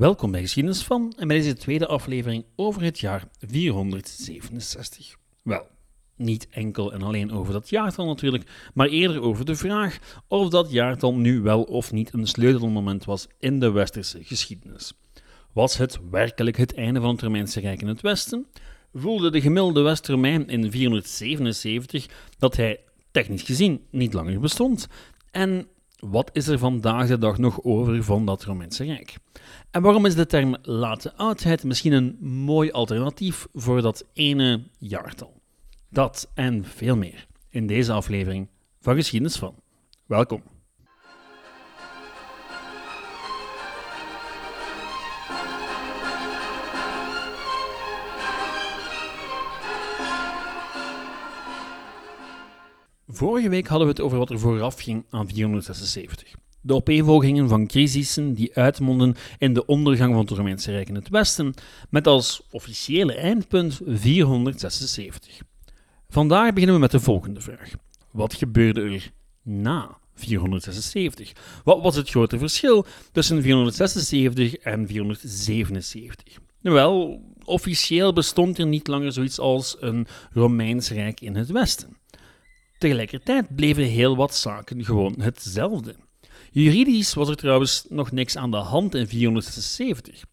Welkom bij Geschiedenis van en bij deze tweede aflevering over het jaar 467. Wel, niet enkel en alleen over dat jaartal natuurlijk, maar eerder over de vraag of dat jaartal nu wel of niet een sleutelmoment was in de westerse geschiedenis. Was het werkelijk het einde van het Romeinse Rijk in het Westen? Voelde de gemiddelde West-Romein in 477 dat hij technisch gezien niet langer bestond? En wat is er vandaag de dag nog over van dat Romeinse Rijk? En waarom is de term late oudheid misschien een mooi alternatief voor dat ene jaartal? Dat en veel meer in deze aflevering van Geschiedenis van. Welkom. Vorige week hadden we het over wat er vooraf ging aan 476. De opeenvolgingen van crisissen die uitmonden in de ondergang van het Romeinse Rijk in het Westen, met als officiële eindpunt 476. Vandaag beginnen we met de volgende vraag. Wat gebeurde er na 476? Wat was het grote verschil tussen 476 en 477? Wel, officieel bestond er niet langer zoiets als een Romeins Rijk in het Westen. Tegelijkertijd bleven heel wat zaken gewoon hetzelfde. Juridisch was er trouwens nog niks aan de hand in 476.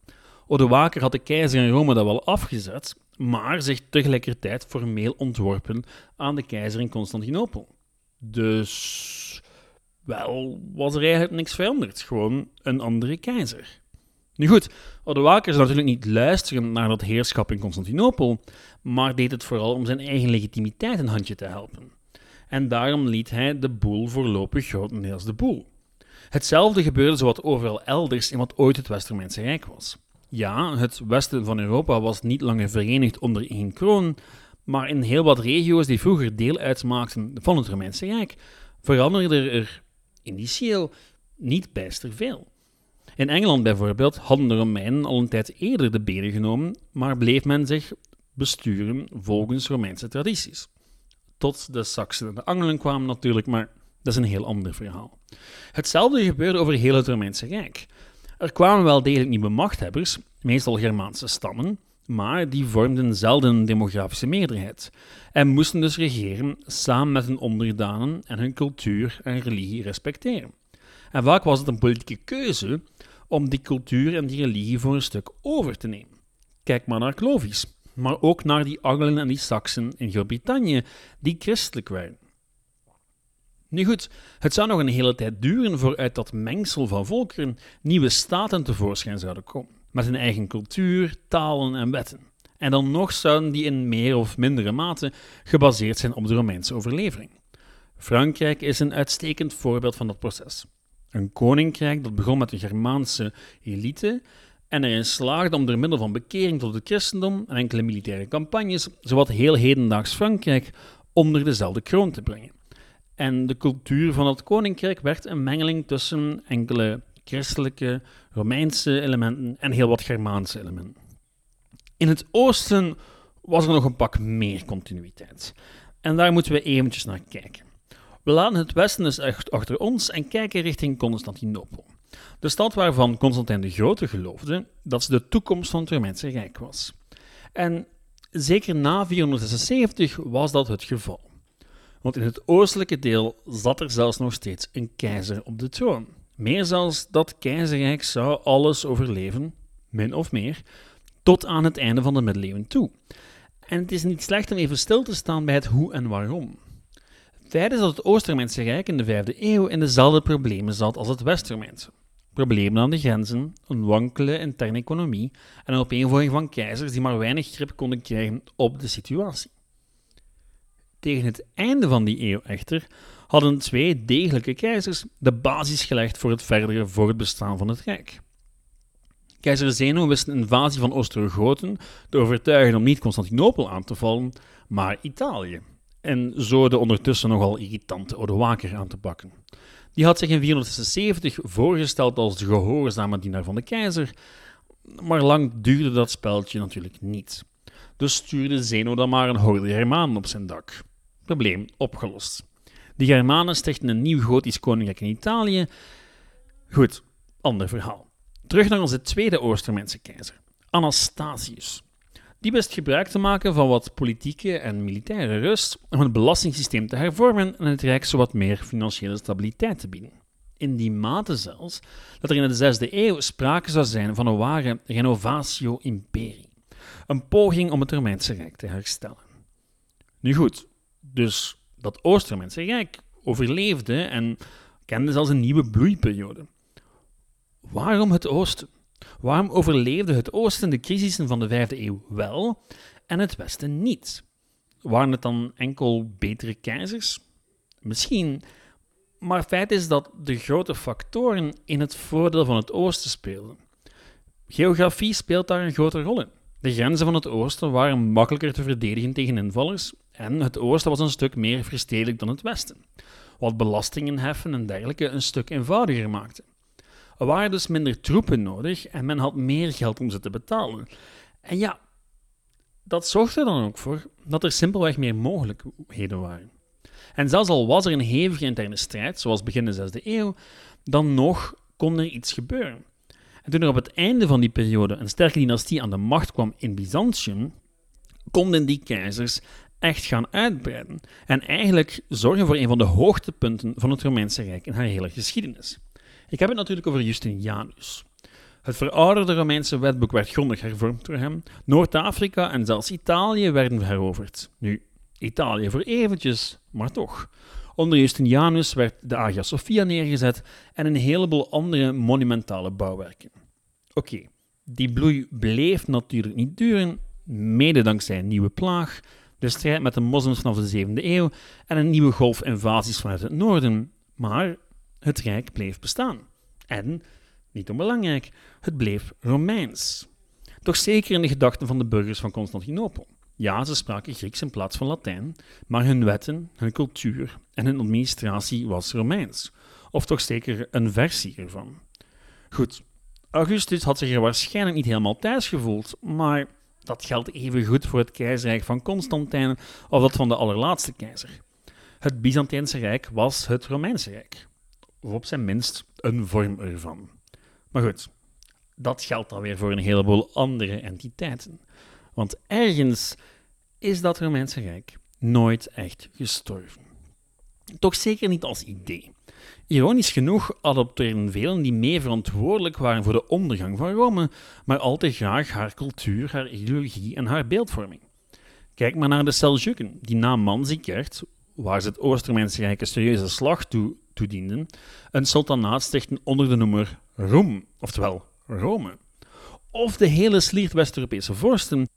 Odoaker had de keizer in Rome dat wel afgezet, maar zich tegelijkertijd formeel ontworpen aan de keizer in Constantinopel. Dus, wel, was er eigenlijk niks veranderd, gewoon een andere keizer. Nu goed, Odoaker zou natuurlijk niet luisteren naar dat heerschap in Constantinopel, maar deed het vooral om zijn eigen legitimiteit een handje te helpen. En daarom liet hij de boel voorlopig grotendeels de boel. Hetzelfde gebeurde zowat overal elders in wat ooit het West-Romeinse Rijk was. Ja, het westen van Europa was niet langer verenigd onder één kroon, maar in heel wat regio's die vroeger deel uitmaakten van het Romeinse Rijk, veranderde er initieel niet bijster veel. In Engeland bijvoorbeeld hadden de Romeinen al een tijd eerder de benen genomen, maar bleef men zich besturen volgens Romeinse tradities. Tot de Saksen en de Angelen kwamen natuurlijk, maar dat is een heel ander verhaal. Hetzelfde gebeurde over heel het Romeinse Rijk. Er kwamen wel degelijk nieuwe machthebbers, meestal Germaanse stammen, maar die vormden zelden een demografische meerderheid en moesten dus regeren samen met hun onderdanen en hun cultuur en religie respecteren. En vaak was het een politieke keuze om die cultuur en die religie voor een stuk over te nemen. Kijk maar naar Clovis, maar ook naar die Angelen en die Saksen in Groot-Brittannië, die christelijk waren. Nu goed, het zou nog een hele tijd duren voor uit dat mengsel van volkeren nieuwe staten tevoorschijn zouden komen, met hun eigen cultuur, talen en wetten. En dan nog zouden die in meer of mindere mate gebaseerd zijn op de Romeinse overlevering. Frankrijk is een uitstekend voorbeeld van dat proces. Een koninkrijk dat begon met de Germaanse elite en erin slaagde om door middel van bekering tot het christendom en enkele militaire campagnes zowat heel hedendaags Frankrijk onder dezelfde kroon te brengen. En de cultuur van het koninkrijk werd een mengeling tussen enkele christelijke, Romeinse elementen en heel wat Germaanse elementen. In het oosten was er nog een pak meer continuïteit. En daar moeten we eventjes naar kijken. We laten het westen dus echt achter ons en kijken richting Constantinopel. De stad waarvan Constantijn de Grote geloofde dat ze de toekomst van het Romeinse Rijk was. En zeker na 476 was dat het geval. Want in het oostelijke deel zat er zelfs nog steeds een keizer op de troon. Meer zelfs, dat keizerrijk zou alles overleven, min of meer, tot aan het einde van de middeleeuwen toe. En het is niet slecht om even stil te staan bij het hoe en waarom. Is dat het Oost-Romeinse Rijk in de vijfde eeuw in dezelfde problemen zat als het West-Romeinse. Problemen aan de grenzen, een wankele interne economie en een opeenvolging van keizers die maar weinig grip konden krijgen op de situatie. Tegen het einde van die eeuw echter hadden twee degelijke keizers de basis gelegd voor het verdere voortbestaan van het Rijk. Keizer Zeno wist een invasie van Ostrogoten te overtuigen om niet Constantinopel aan te vallen, maar Italië. En zo de ondertussen nogal irritante Odoaker aan te pakken. Die had zich in 476 voorgesteld als de gehoorzame dienaar van de keizer, maar lang duurde dat speltje natuurlijk niet. Dus stuurde Zeno dan maar een horde Germanen op zijn dak. Probleem opgelost. De Germanen stichten een nieuw Gotisch koninkrijk in Italië. Goed, ander verhaal. Terug naar onze tweede Oost-Romeinse keizer, Anastasius. Die wist gebruik te maken van wat politieke en militaire rust om het belastingssysteem te hervormen en het Rijk zowat meer financiële stabiliteit te bieden. In die mate zelfs dat er in de zesde eeuw sprake zou zijn van een ware renovatio imperii, een poging om het Romeinse Rijk te herstellen. Nu goed, dus dat Oost-Romeinse Rijk overleefde en kende zelfs een nieuwe bloeiperiode. Waarom het Oosten? Waarom overleefde het Oosten de crisissen van de vijfde eeuw wel en het Westen niet? Waren het dan enkel betere keizers? Misschien, maar feit is dat de grote factoren in het voordeel van het Oosten speelden. Geografie speelt daar een grote rol in. De grenzen van het Oosten waren makkelijker te verdedigen tegen invallers en het Oosten was een stuk meer verstedelijk dan het Westen, wat belastingen heffen en dergelijke een stuk eenvoudiger maakte. Er waren dus minder troepen nodig en men had meer geld om ze te betalen. En ja, dat zorgde dan ook voor dat er simpelweg meer mogelijkheden waren. En zelfs al was er een hevige interne strijd, zoals begin de 6e eeuw, dan nog kon er iets gebeuren. En toen er op het einde van die periode een sterke dynastie aan de macht kwam in Byzantium, konden die keizers echt gaan uitbreiden en eigenlijk zorgen voor een van de hoogtepunten van het Romeinse Rijk in haar hele geschiedenis. Ik heb het natuurlijk over Justinianus. Het verouderde Romeinse wetboek werd grondig hervormd door hem. Noord-Afrika en zelfs Italië werden heroverd. Nu, Italië voor eventjes, maar toch. Onder Justinianus werd de Hagia Sophia neergezet en een heleboel andere monumentale bouwwerken. Oké, die bloei bleef natuurlijk niet duren, mede dankzij een nieuwe plaag, de strijd met de moslims vanaf de 7e eeuw en een nieuwe golf invasies vanuit het noorden. Maar het rijk bleef bestaan. En, niet onbelangrijk, het bleef Romeins. Toch zeker in de gedachten van de burgers van Constantinopel. Ja, ze spraken Grieks in plaats van Latijn, maar hun wetten, hun cultuur en hun administratie was Romeins. Of toch zeker een versie ervan. Goed, Augustus had zich er waarschijnlijk niet helemaal thuis gevoeld, maar dat geldt even goed voor het keizerrijk van Constantijn of dat van de allerlaatste keizer. Het Byzantijnse Rijk was het Romeinse Rijk of op zijn minst een vorm ervan. Maar goed, dat geldt dan weer voor een heleboel andere entiteiten. Want ergens is dat Romeinse Rijk nooit echt gestorven. Toch zeker niet als idee. Ironisch genoeg adopteerden velen die mee verantwoordelijk waren voor de ondergang van Rome, maar al te graag haar cultuur, haar ideologie en haar beeldvorming. Kijk maar naar de Seljuken, die na Manzikert, waar ze het Oost-Romeinse Rijk een serieuze slag toe toedienden, een sultanaat stichten onder de noemer Roem, oftewel Rome. Of de hele sliert West-Europese vorsten,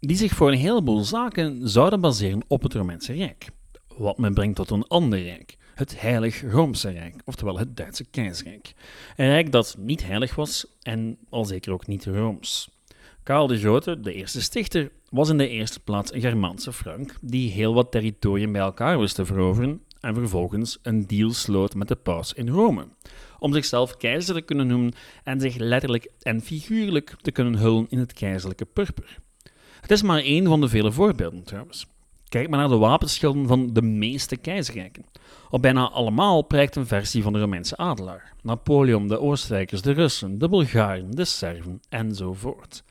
die zich voor een heleboel zaken zouden baseren op het Romeinse Rijk. Wat men brengt tot een ander rijk, het Heilig Roomse Rijk, oftewel het Duitse keizerrijk. Een rijk dat niet heilig was en al zeker ook niet Rooms. Karel de de eerste stichter, was in de eerste plaats een Germaanse Frank die heel wat territorium bij elkaar wist te veroveren en vervolgens een deal sloot met de paus in Rome, om zichzelf keizer te kunnen noemen en zich letterlijk en figuurlijk te kunnen hullen in het keizerlijke purper. Het is maar één van de vele voorbeelden trouwens. Kijk maar naar de wapenschilden van de meeste keizerrijken. Op bijna allemaal prijkt een versie van de Romeinse adelaar. Napoleon, de Oostenrijkers, de Russen, de Bulgaren, de Serven enzovoort.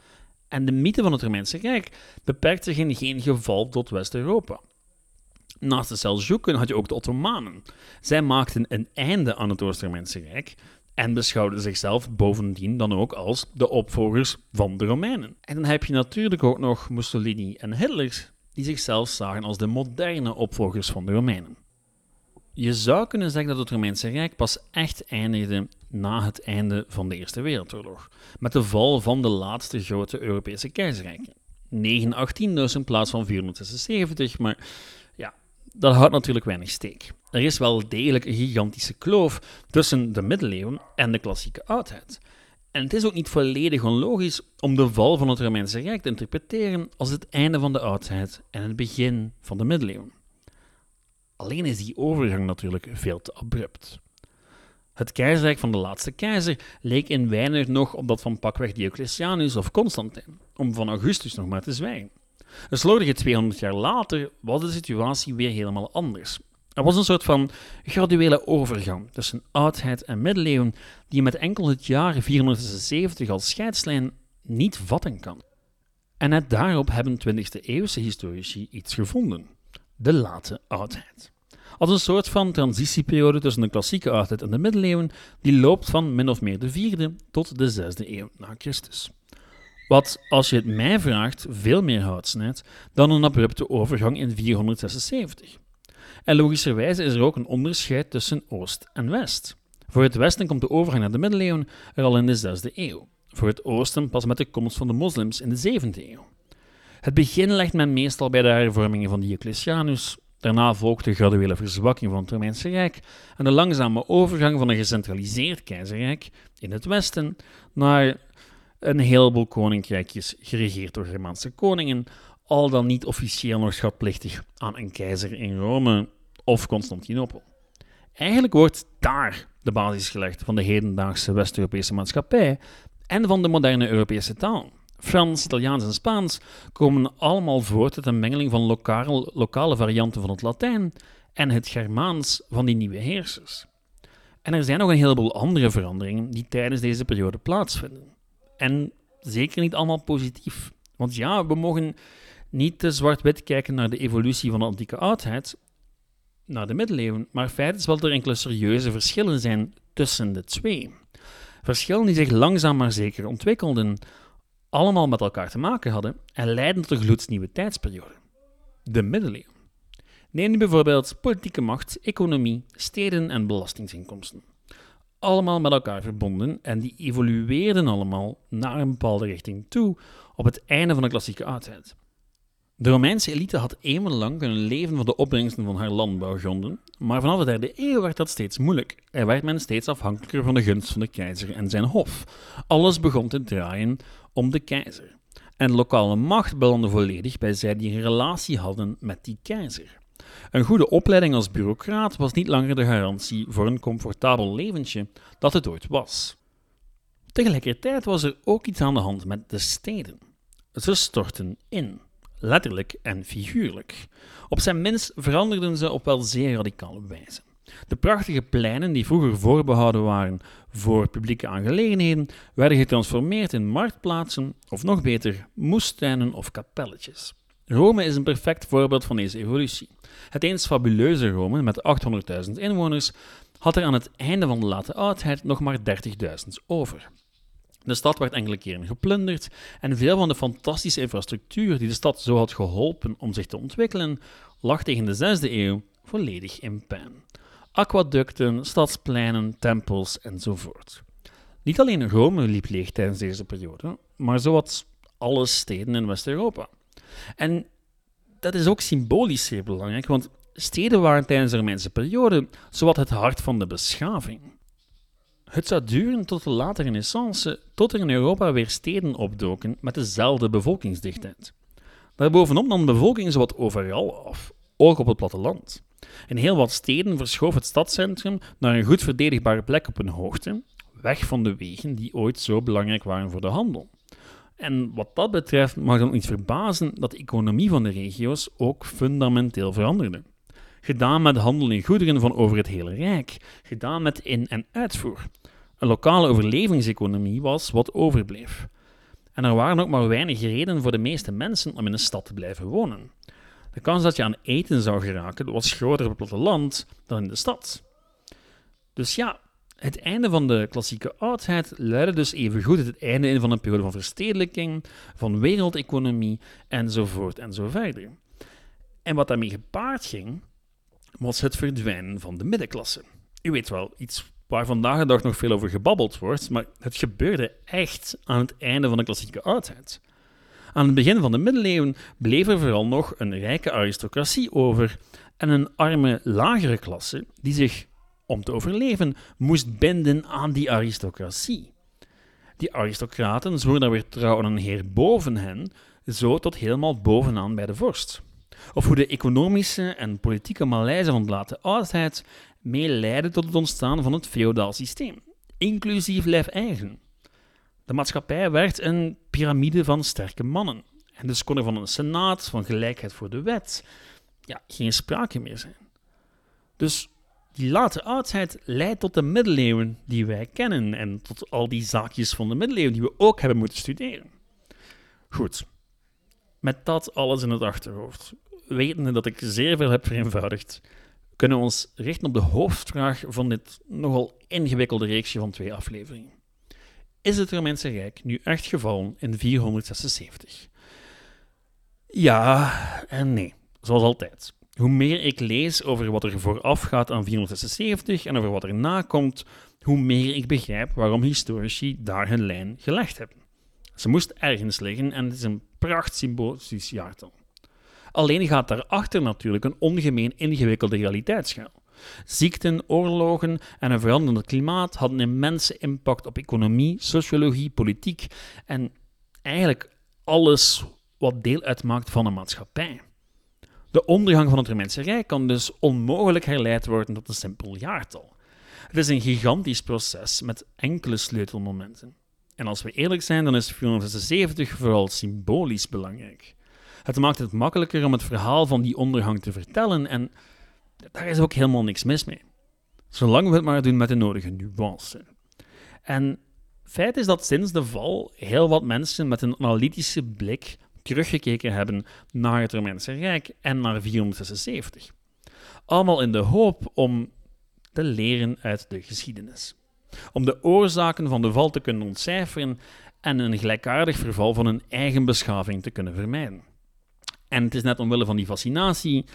En de mythe van het Romeinse Rijk beperkt zich in geen geval tot West-Europa. Naast de Seljuken had je ook de Ottomanen. Zij maakten een einde aan het Oost-Romeinse Rijk en beschouwden zichzelf bovendien dan ook als de opvolgers van de Romeinen. En dan heb je natuurlijk ook nog Mussolini en Hitler, die zichzelf zagen als de moderne opvolgers van de Romeinen. Je zou kunnen zeggen dat het Romeinse Rijk pas echt eindigde na het einde van de Eerste Wereldoorlog, met de val van de laatste grote Europese keizerrijken. 918 dus in plaats van 476, maar dat houdt natuurlijk weinig steek. Er is wel degelijk een gigantische kloof tussen de middeleeuwen en de klassieke oudheid. En het is ook niet volledig onlogisch om de val van het Romeinse Rijk te interpreteren als het einde van de oudheid en het begin van de middeleeuwen. Alleen is die overgang natuurlijk veel te abrupt. Het keizerrijk van de laatste keizer leek in weinig nog op dat van pakweg Diocletianus of Constantijn, om van Augustus nog maar te zwijgen. Een slordige 200 jaar later was de situatie weer helemaal anders. Er was een soort van graduele overgang tussen oudheid en middeleeuwen die met enkel het jaar 476 als scheidslijn niet vatten kan. En net daarop hebben 20e eeuwse historici iets gevonden: de late oudheid. Als een soort van transitieperiode tussen de klassieke oudheid en de middeleeuwen, die loopt van min of meer de 4e tot de 6e eeuw na Christus. Wat, als je het mij vraagt, veel meer hout snijdt dan een abrupte overgang in 476. En logischerwijze is er ook een onderscheid tussen Oost en West. Voor het Westen komt de overgang naar de middeleeuwen er al in de 6e eeuw. Voor het Oosten pas met de komst van de moslims in de 7e eeuw. Het begin legt men meestal bij de hervormingen van Diocletianus. Daarna volgt de graduele verzwakking van het Romeinse Rijk en de langzame overgang van een gecentraliseerd keizerrijk in het Westen naar een heleboel koninkrijkjes geregeerd door Germaanse koningen, al dan niet officieel nog schatplichtig aan een keizer in Rome of Constantinopel. Eigenlijk wordt daar de basis gelegd van de hedendaagse West-Europese maatschappij en van de moderne Europese taal. Frans, Italiaans en Spaans komen allemaal voort uit een mengeling van lokale, lokale varianten van het Latijn en het Germaans van die nieuwe heersers. En er zijn nog een heleboel andere veranderingen die tijdens deze periode plaatsvinden. En zeker niet allemaal positief. Want ja, we mogen niet te zwart-wit kijken naar de evolutie van de antieke oudheid, naar de middeleeuwen, maar feit is wel dat er enkele serieuze verschillen zijn tussen de twee. Verschillen die zich langzaam maar zeker ontwikkelden, allemaal met elkaar te maken hadden en leidden tot een gloednieuwe tijdsperiode. De middeleeuwen. Neem nu bijvoorbeeld politieke macht, economie, steden en belastingsinkomsten. Allemaal met elkaar verbonden en die evolueerden allemaal naar een bepaalde richting toe op het einde van de klassieke oudheid. De Romeinse elite had eeuwenlang kunnen leven van de opbrengsten van haar landbouwgronden, maar vanaf de derde eeuw werd dat steeds moeilijk en werd men steeds afhankelijker van de gunst van de keizer en zijn hof. Alles begon te draaien om de keizer. En lokale macht belandde volledig bij zij die een relatie hadden met die keizer. Een goede opleiding als bureaucraat was niet langer de garantie voor een comfortabel leventje dat het ooit was. Tegelijkertijd was er ook iets aan de hand met de steden. Ze stortten in letterlijk en figuurlijk. Op zijn minst veranderden ze op wel zeer radicale wijze. De prachtige pleinen die vroeger voorbehouden waren voor publieke aangelegenheden, werden getransformeerd in marktplaatsen, of nog beter, moestuinen of kapelletjes. Rome is een perfect voorbeeld van deze evolutie. Het eens fabuleuze Rome met 800.000 inwoners had er aan het einde van de late oudheid nog maar 30.000 over. De stad werd enkele keren geplunderd en veel van de fantastische infrastructuur die de stad zo had geholpen om zich te ontwikkelen, lag tegen de 6e eeuw volledig in puin. Aquaducten, stadspleinen, tempels enzovoort. Niet alleen Rome liep leeg tijdens deze periode, maar zowat alle steden in West-Europa. En dat is ook symbolisch zeer belangrijk, want steden waren tijdens de Romeinse periode zowat het hart van de beschaving. Het zou duren tot de late renaissance, tot er in Europa weer steden opdoken met dezelfde bevolkingsdichtheid. Daarbovenop nam de bevolking zowat overal af, ook op het platteland. In heel wat steden verschoof het stadscentrum naar een goed verdedigbare plek op een hoogte, weg van de wegen die ooit zo belangrijk waren voor de handel. En wat dat betreft mag dan niet verbazen dat de economie van de regio's ook fundamenteel veranderde gedaan met handel in goederen van over het hele Rijk, gedaan met in- en uitvoer. Een lokale overlevingseconomie was wat overbleef. En er waren ook maar weinig redenen voor de meeste mensen om in een stad te blijven wonen. De kans dat je aan eten zou geraken was groter op het platteland dan in de stad. Dus ja, het einde van de klassieke oudheid leidde dus evengoed het einde in van een periode van verstedelijking, van wereldeconomie enzovoort en zo verder. En wat daarmee gepaard ging, was het verdwijnen van de middenklasse. U weet wel, iets waar vandaag de dag nog veel over gebabbeld wordt, maar het gebeurde echt aan het einde van de klassieke oudheid. Aan het begin van de middeleeuwen bleef er vooral nog een rijke aristocratie over en een arme lagere klasse die zich, om te overleven, moest binden aan die aristocratie. Die aristocraten zwoeren dan weer trouw een heer boven hen, zo tot helemaal bovenaan bij de vorst of hoe de economische en politieke malaise van de late oudheid meeleidde tot het ontstaan van het feodaal systeem, inclusief lijf-eigen. De maatschappij werd een piramide van sterke mannen. En dus kon er van een senaat, van gelijkheid voor de wet, ja, geen sprake meer zijn. Dus die late oudheid leidt tot de middeleeuwen die wij kennen en tot al die zaakjes van de middeleeuwen die we ook hebben moeten studeren. Goed, met dat alles in het achterhoofd, wetende dat ik zeer veel heb vereenvoudigd, kunnen we ons richten op de hoofdvraag van dit nogal ingewikkelde reeksje van twee afleveringen. Is het Romeinse Rijk nu echt gevallen in 476? Ja en nee, zoals altijd. Hoe meer ik lees over wat er vooraf gaat aan 476 en over wat er na komt, hoe meer ik begrijp waarom historici daar hun lijn gelegd hebben. Ze moest ergens liggen en het is een prachtsymbolisch jaartal. Alleen gaat daarachter natuurlijk een ongemeen ingewikkelde realiteit schuil. Ziekten, oorlogen en een veranderend klimaat hadden een immense impact op economie, sociologie, politiek en eigenlijk alles wat deel uitmaakt van een maatschappij. De ondergang van het Romeinse Rijk kan dus onmogelijk herleid worden tot een simpel jaartal. Het is een gigantisch proces met enkele sleutelmomenten. En als we eerlijk zijn, dan is 476 vooral symbolisch belangrijk. Het maakt het makkelijker om het verhaal van die ondergang te vertellen en daar is ook helemaal niks mis mee. Zolang we het maar doen met de nodige nuance. En feit is dat sinds de val heel wat mensen met een analytische blik teruggekeken hebben naar het Romeinse Rijk en naar 476. Allemaal in de hoop om te leren uit de geschiedenis. Om de oorzaken van de val te kunnen ontcijferen en een gelijkaardig verval van hun eigen beschaving te kunnen vermijden. En het is net omwille van die fascinatie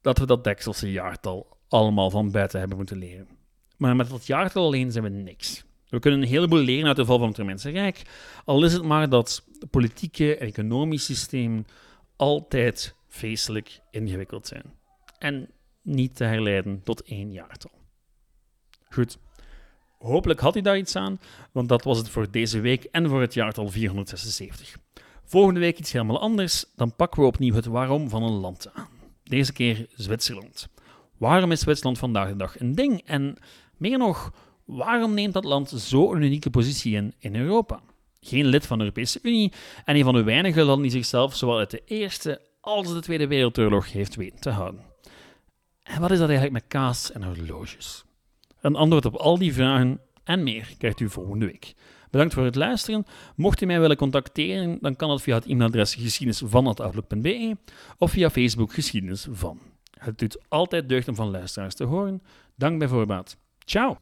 dat we dat Dekselse jaartal allemaal van buiten hebben moeten leren. Maar met dat jaartal alleen zijn we niks. We kunnen een heleboel leren uit de val van het Romeinse Rijk, al is het maar dat het politieke en economisch systeem altijd feestelijk ingewikkeld zijn. En niet te herleiden tot één jaartal. Goed. Hopelijk had u daar iets aan, want dat was het voor deze week en voor het jaartal 476. Volgende week iets helemaal anders, dan pakken we opnieuw het waarom van een land aan. Deze keer Zwitserland. Waarom is Zwitserland vandaag de dag een ding? En meer nog, waarom neemt dat land zo een unieke positie in in Europa? Geen lid van de Europese Unie en een van de weinige landen die zichzelf zowel uit de Eerste als de Tweede Wereldoorlog heeft weten te houden. En wat is dat eigenlijk met kaas en horloges? Een antwoord op al die vragen en meer krijgt u volgende week. Bedankt voor het luisteren. Mocht u mij willen contacteren, dan kan dat via het e-mailadres geschiedenisvan.outlook.be of via Facebook Geschiedenis van. Het doet altijd deugd om van luisteraars te horen. Dank bij voorbaat. Ciao!